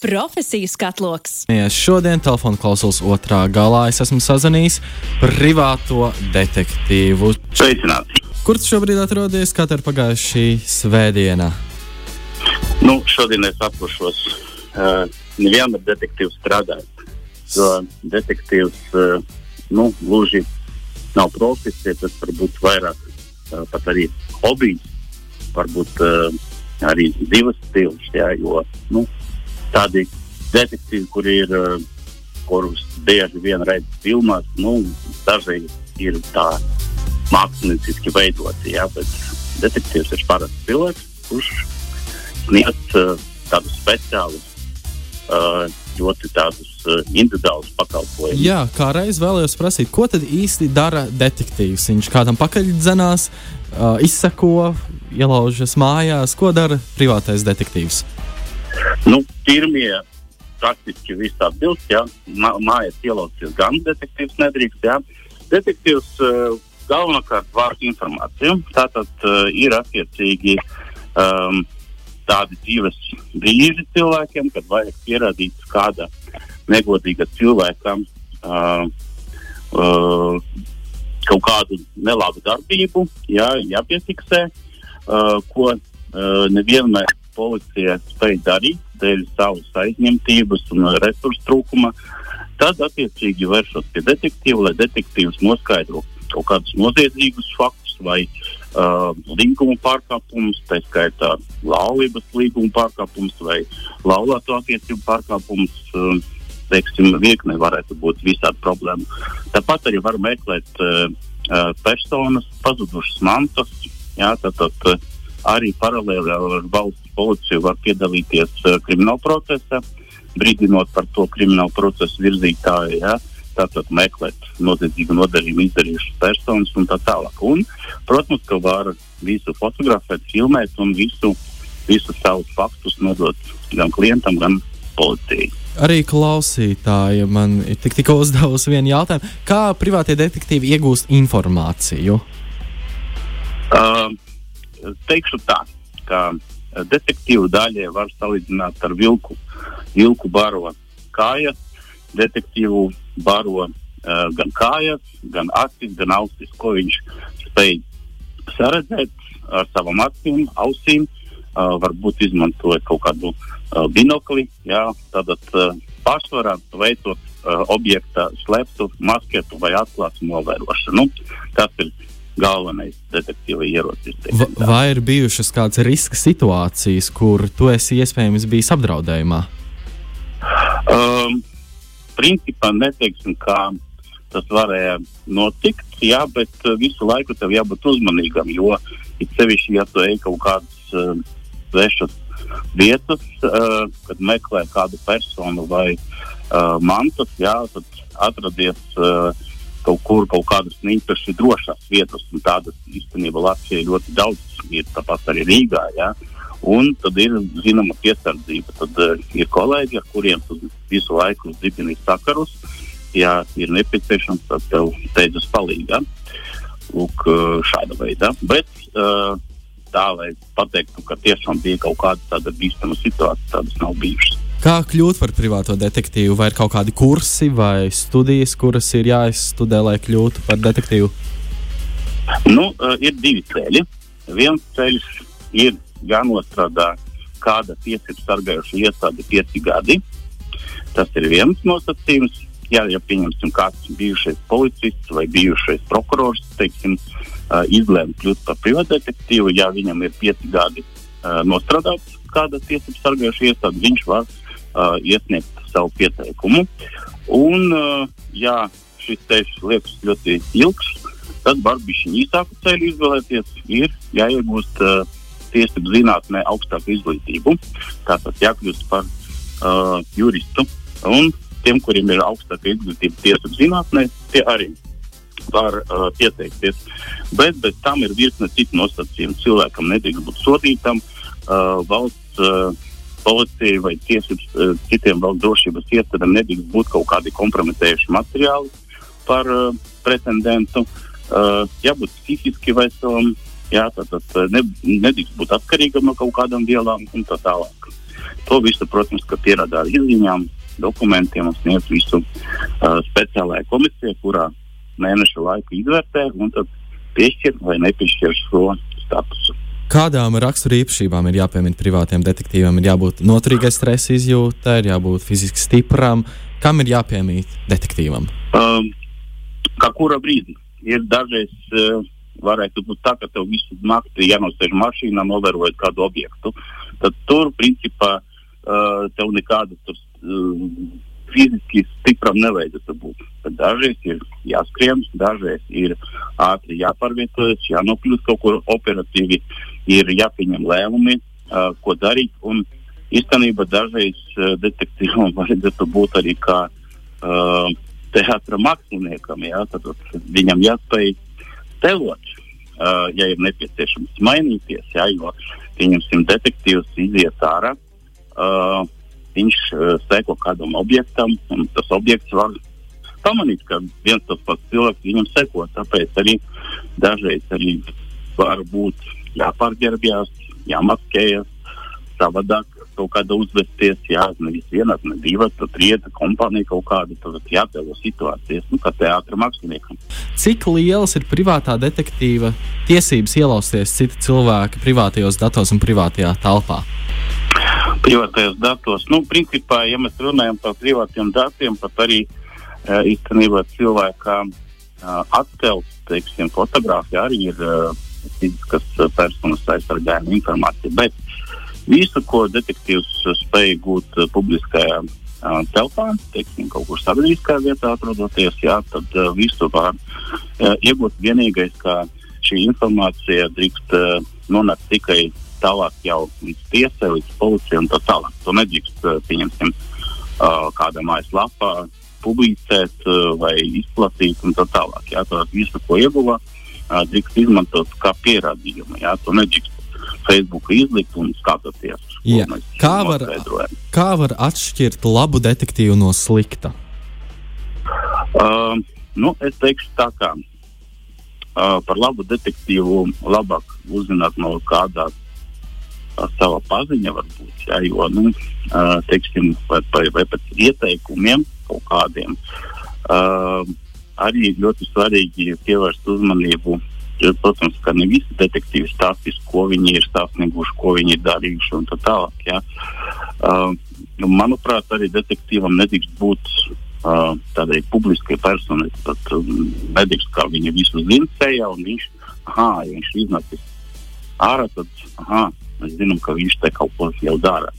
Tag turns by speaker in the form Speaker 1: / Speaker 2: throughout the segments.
Speaker 1: Profesiju skatloks.
Speaker 2: Šodien telefona klausulas otrā galā es esmu sazvanījis privāto detektīvu.
Speaker 3: Sveicināti!
Speaker 2: Kur tu šobrīd atrodies? Kā tev ir pagājusi šī svētdiena?
Speaker 3: Nu, šodien es atpūšos. Uh, Nevienam ir detektīvs strādājot. Jo detektīvs uh, nu, gluži nav profesija, tas varbūt vairāk uh, pat arī hobijs, varbūt uh, arī dzīves stils. Jā, jo, nu, tādi detektīvi, kuri ir, kurus bieži vien redz filmās, nu, daži ir tā mākslinieciski veidoti. Jā, bet detektīvs ir parasts cilvēks, kurš sniedz uh, tādus speciālus, uh, ļoti tādus uh, individuālus pakalpojumus.
Speaker 2: Jā, kā reiz vēlējos prasīt, ko tad īsti dara detektīvs? Viņš kādam pakaļdzenās, uh, izsako, ielaužas mājās. Ko dara privātais detektīvs?
Speaker 3: Nu, pirmie praktiski viss atbilst. Jā. Mā, mājās ielaucies gan detektīvs nedrīkst. Jā. Detektīvs uh, galvenokārt vāc informāciju. Tātad uh, ir attiecīgi um, tādi dzīves brīži cilvēkiem, kad vajag pierādīt kāda negodīga cilvēkam uh, uh, kaut kādu nelabu darbību, jā, jāpiefiksē, uh, ko uh, nevienmēr policija spēj darīt dēļ savas aizņemtības un resursu trūkuma. Tad, attiecīgi, vēršos pie detektīva, lai detektīvs noskaidro kaut kādus noziedzīgus faktus vai uh, līguma pārkāpumus, tā skaitā laulības līguma pārkāpumus vai laulāto attiecību pārkāpumus. Uh, teiksim, virkne varētu būt visādi problēma. Tāpat arī var meklēt uh, uh, personas, pazudušas mantas. Jā, tātad, uh, arī paralēli ar valsts policiju var piedalīties uh, krimināla procesā, brīdinot par to kriminālu procesu virzītāju. Ja? Tātad meklēt noziedzīgu nodarījumu izdarījušas personas un tā tālāk. Un, protams, ka var visu fotografēt, filmēt un visu, visus savus faktus nodot gan klientam, gan policijai.
Speaker 2: Arī klausītāji man tik, tikko uzdevusi vienu jautājumu. Kā privātie detektīvi iegūst informāciju?
Speaker 3: Uh, teikšu tā, ka detektīvu daļai var salīdzināt ar vilku. Vilku baro kājas, detektīvu baro uh, gan kājas, gan acis, gan ausis, ko viņš spēj saredzēt ar savām acīm, ausīm. Uh, varbūt izmantojot kaut kādu uh, binokli, jā, tātad uh, pārsvarā veicot uh, objekta slēptu, maskētu vai atklātu novērošanu. Nu, tas ir galvenais detektīva ierocis.
Speaker 2: Va, vai ir bijušas kādas riska situācijas, kur tu esi iespējams bijis apdraudējumā?
Speaker 3: Um, principā neteiksim, kā tas varēja notikt, jā, bet uh, visu laiku tev jābūt uzmanīgam, jo it sevišķi, ja tu ej kaut kādas uh, svešas vietas, uh, kad meklē kādu personu vai uh, mantas, jā, tad atradies uh, kaut kur kaut kādas īpaši drošas vietas, un tādas īstenībā Latvijā ļoti daudz ir, tāpat arī Rīgā. Ja? Un tad ir zināma piesardzība. Tad uh, ir kolēģi, ar kuriem visu laiku dibini sakarus. Ja ir nepieciešams, tad tev steidzas palīdzība. Lūk, uh, šāda veida. Bet uh, tā, lai pateiktu, ka tiešām bija kaut kāda tāda bīstama situācija, tādas nav bijušas.
Speaker 2: Kā kļūt par privāto detektīvu? Vai ir kaut kādi kursi vai studijas, kuras ir jāizstudē, lai kļūtu par detektīvu?
Speaker 3: Nu, uh, ir divi ceļi. Viens ceļš ir jānostrādā kāda tiesību sargājoša iestāde pieci gadi. Tas ir viens nosacījums. Jā, ja pieņemsim, kāds bijušais policists vai bijušais prokurors teiksim, uh, izlēma kļūt par privātdetektīvu, ja viņam ir pieci gadi uh, nostrādāts kāda tiesību sargājoša iestāde, viņš var uh, iesniegt savu pieteikumu. Un, uh, ja šis ceļš liekas ļoti ilgs, tad var būt īsāku ceļu izvēlēties. Ir jāiegūst uh, tiesību zinātnē augstāku izglītību, tātad jākļūst par uh, juristu. Un tiem, kuriem ir augstāka izglītība tiesību zinātnē, tie arī var uh, pieteikties. Bet bez tam ir virkne citu nosacījumu. Cilvēkam nedrīkst būt sodītam, uh, valsts uh, policijai vai tiesības, uh, citiem valsts drošības iestādēm nedrīkst būt kaut kādi kompromitējuši materiāli par uh, pretendentu. Uh, jābūt psihiski veselam, jā, tad, tad ne, nedrīkst būt atkarīgam no kaut kādām vielām un tā tālāk. To visu, protams, pierāda ar izziņām, dokumentiem un sniedz visu uh, speciālajai komisijai, kurā mēneša laiku izvērtē un piešķir vai nepiešķir šo statusu.
Speaker 2: Kādām rakstura īpašībām ir jāpiemina privātiem detektīviem? Ir jābūt noturīgai stresa izjūtai, ir jābūt fiziski stipram. Kam ir jāpiemīt detektīvam?
Speaker 3: Um, kā kura brīdī? Ir dažreiz uh, varētu būt tā, ka tev visu nakti jānosēž mašīnā, novērojot kādu objektu. Tad tur, principā, uh, tev nekāda tur, uh, fiziski stipram nevajadzētu būt. Tad dažreiz ir jāskrien, dažreiz ir ātri jāpārvietojas, jānokļūst kaut kur operatīvi, ir jāpieņem lēmumi, uh, ko darīt. Un īstenībā dažreiz uh, detektīvam vajadzētu būt arī kā uh, teātris māksliniekam. Jā, tad viņam jāspēj telot, uh, ja ir nepieciešams mainīties. Jā, jo, pieņemsim, detektīvs iziet ārā, uh, viņš uh, seko kādam objektam, un tas objekts var pamanīt, ka viens tas pats cilvēks viņam seko. Tāpēc arī dažreiz arī var būt jāpārģērbjas, jāmaskējas savādāk kaut kāda uzvesties, jā, nevis viena, ne divi, tad trieta kompānija kaut kāda, tad jāatdeva situācijas, nu, kā teātra māksliniekam.
Speaker 2: Cik lielas ir privātā detektīva tiesības ielausties citu cilvēku privātajos datos un privātajā telpā?
Speaker 3: Privātajos datos, nu, principā, ja mēs runājam par privātiem datiem, pat arī uh, īstenībā cilvēka uh, attēls, teiksim, fotografija arī ir uh, fiziskas personas aizsargājuma informācija. Bet Visu, ko detektīvs spēja gūt uh, publiskajā uh, telpā, teiksim, kaut kur sabiedriskā vietā atrodoties, jā, tad uh, visu var uh, iegūt. Vienīgais, ka šī informācija drīkst uh, nonākt tikai tālāk jau līdz tiesai, līdz policijai un tā tālāk. To nedrīkst, uh, pieņemsim, uh, kādā mājaslapā publicēt uh, vai izplatīt un tā tālāk. Jā, tā visu, ko ieguva, uh, drīkst izmantot kā pierādījumu. Jā, to nedrīkst Facebook izlikt un skatīties.
Speaker 2: Kā var, kā var atšķirt labu detektīvu no slikta?
Speaker 3: Uh, nu, es teikšu tā, kā uh, par labu detektīvu labāk uzzināt no kādā uh, sava paziņa, varbūt, jā, jo, nu, uh, teiksim, vai, vai, vai pēc ieteikumiem kaut kādiem. Uh, arī ļoti svarīgi pievērst uzmanību Protams, ka ne visi detektīvi stāstīs, ko viņi ir sasnieguši, ko viņi ir darījuši un tā tālāk. Ja. Uh, manuprāt, arī detektīvam nedrīkst būt uh, tādai publiskai personai. Tad um, nedrīkst, kā viņi visu zina sejā, un viņš, aha, ja viņš iznācis ārā, tad, aha, mēs zinām, ka viņš te kaut ko jau dara.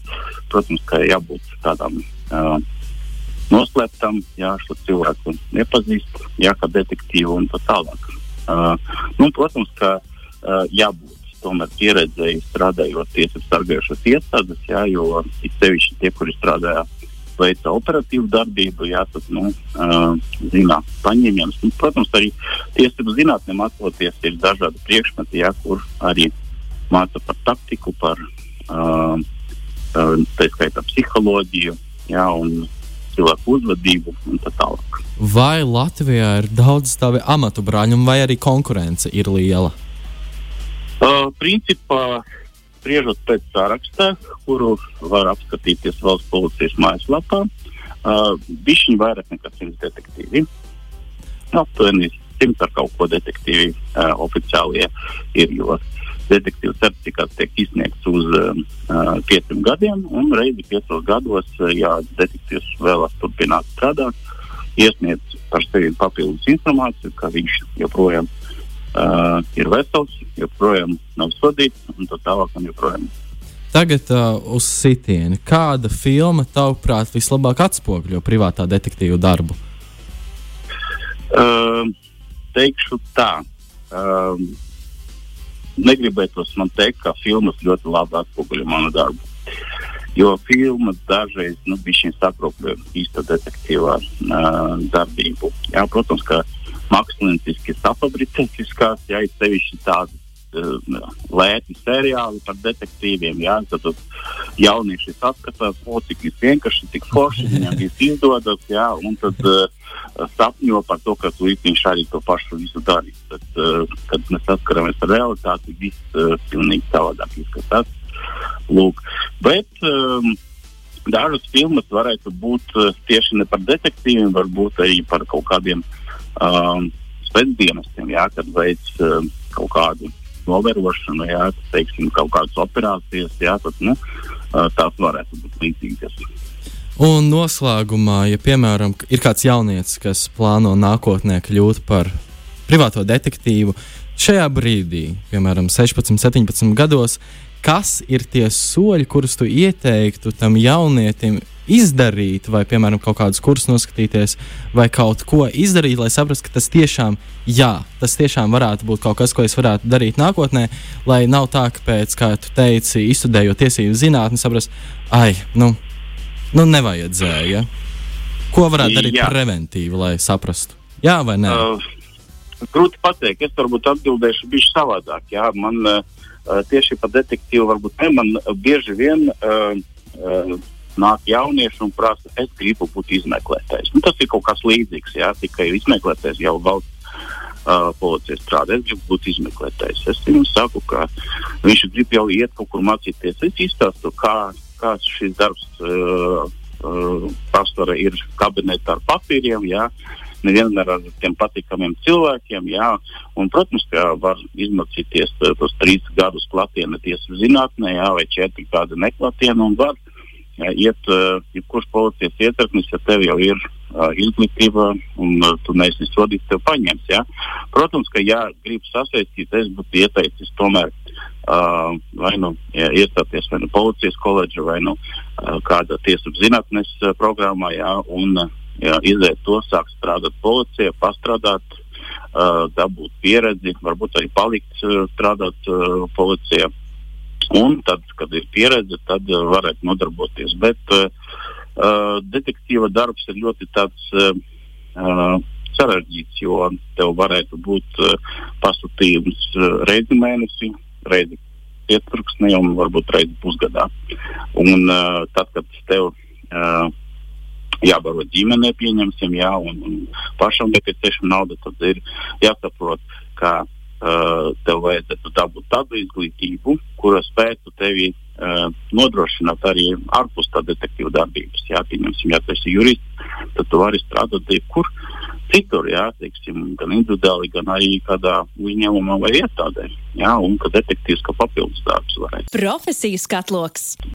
Speaker 3: Protams, ka jābūt tādam. Uh, Noslēptam, jā, šo cilvēku nepazīst, jā, kā detektīvu un tā tālāk. Uh, nu, protams, ka uh, jābūt tomēr pieredzēji strādājot tiesību sargājušās iestādes, jā, jo it sevišķi tie, kuri strādāja veica operatīvu darbību, jā, tad, nu, uh, zinā, paņēmiens. Nu, protams, arī tiesību zinātnē mācoties ir dažādi priekšmeti, jā, kur arī māca par taktiku, par uh, uh, tā skaitā psiholoģiju, jā, un cilvēku uzvedību un tā tālāk.
Speaker 2: Vai Latvijā ir daudz tādu amatu brāļu, vai arī konkurence ir liela?
Speaker 3: Uh, principā, spriežot pēc saraksta, kuru var apskatīties valsts policijas mājaslapā, uh, bija vairāk nekā simts detektīvi. Aptuveni simts ar kaut ko detektīvi uh, oficiālie ir. Jo detektīvu certifikāts tiek izsniegts uz uh, pieciem gadiem, un reizi piecos gados, uh, ja detektīvs vēlas turpināt strādāt, iesniedz par sevi papildus informāciju, ka viņš joprojām uh, ir vesels, joprojām nav sodīts un tā tālāk. Un joprojām.
Speaker 2: Tagad uh, uz sitieni. Kāda filma, tavuprāt, vislabāk atspoguļo privātā detektīva darbu?
Speaker 3: Uh, teikšu tā. Uh, negribētos man teikt, ka filmas ļoti labi atspoguļo manu darbu. Jo filma dažreiz nu, sakropļo īsta detektīvā uh, darbību. Jā, protams, ka mākslinieciski safabricētiskās, ja ir sevišķi tādas lēti seriāli par detektīviem. Jā, tad jaunieši saskatās, o, cik vienkārši, cik forši viņam viss izdodas. Jā, un tad uh, sapņo par to, ka viņš arī to pašu visu darīs. Bet, uh, kad mēs saskaramies ar realitāti, viss uh, pilnīgi savādāk izskatās. Lūk. Bet um, dažas filmas varētu būt uh, tieši ne par detektīviem, varbūt arī par kaut kādiem um, spēcdienestiem, jā, kad veids uh, kaut kādu novērošanu, jā, teiksim, kaut kādas operācijas, jā, tad, nu, tās varētu būt līdzīgas.
Speaker 2: Un noslēgumā, ja piemēram ir kāds jaunietis, kas plāno nākotnē kļūt par privāto detektīvu, šajā brīdī, piemēram, 16, 17 gados, kas ir tie soļi, kurus tu ieteiktu tam jaunietim izdarīt, vai, piemēram, kaut kādus kursus noskatīties, vai kaut ko izdarīt, lai saprastu, ka tas tiešām, jā, tas tiešām varētu būt kaut kas, ko es varētu darīt nākotnē, lai nav tā, ka pēc, kā tu teici, izstudējot tiesību zinātni, saprast, ai, nu, Nu, nevajadzēja. Ko varētu darīt Jā. preventīvi, lai saprastu? Jā vai nē? Uh,
Speaker 3: grūti pateikt. Es varbūt atbildēšu bišķi savādāk. Jā. Man uh, tieši par detektīvu varbūt ne. Man bieži vien uh, uh, nāk jaunieši un prasa, es gribu būt izmeklētājs. Nu, tas ir kaut kas līdzīgs. Jā. Tikai izmeklētājs jau valsts uh, policija strādā. Es gribu būt izmeklētājs. Es viņam saku, ka viņš grib jau iet kaut kur mācīties. Es izstāstu, kā, kāds šis darbs uh, uh, pastāvā ir kabinetā ar papīriem. Jā. Nevienmēr ar tiem patīkamiem cilvēkiem. Jā. Un, protams, ka var izmācīties tos trīs gadus klātienē tiesas zinātnē, jā, vai četri gadi neklātienē. Un var jā, iet, uh, jebkurš policijas ietekmes, ja tev jau ir uh, izglītība un uh, tu neesi sodīts, tev paņems. Jā. Protams, ka, ja grib sasaistīt, es būtu ieteicis tomēr uh, vai nu ja, iestāties vai nu policijas koledža vai nu uh, kāda tiesību zinātnes uh, programmā, jā, un uh, jā, iziet to, sākt strādāt policijā, pastrādāt, uh, dabūt pieredzi, varbūt arī palikt uh, strādāt uh, policijā. Un tad, kad ir pieredze, tad uh, varētu nodarboties. Bet uh, detektīva darbs ir ļoti tāds uh, sarežģīts, jo tev varētu būt uh, pasūtījums uh, reizi mēnesī, reizi pieturksnī un varbūt reizi pusgadā. Un uh, tad, kad tev uh, jābaro ģimenē, pieņemsim, jā, un, un pašam nepieciešama nauda, tad ir jāsaprot, ka uh, tev vajadzētu dabūt tādu izglītību, kura spētu tevi uh, nodrošināt arī ārpus tā detektīva darbības. Jā, pieņemsim, ja tu esi jurists, tad tu vari strādāt jebkur. Citur, jā, teiksim, gan individuāli, gan arī kādā uzņēmumā vai iestādē. Jā, un ka detektīvs kā papildus darbs varētu.
Speaker 1: Profesijas katloks.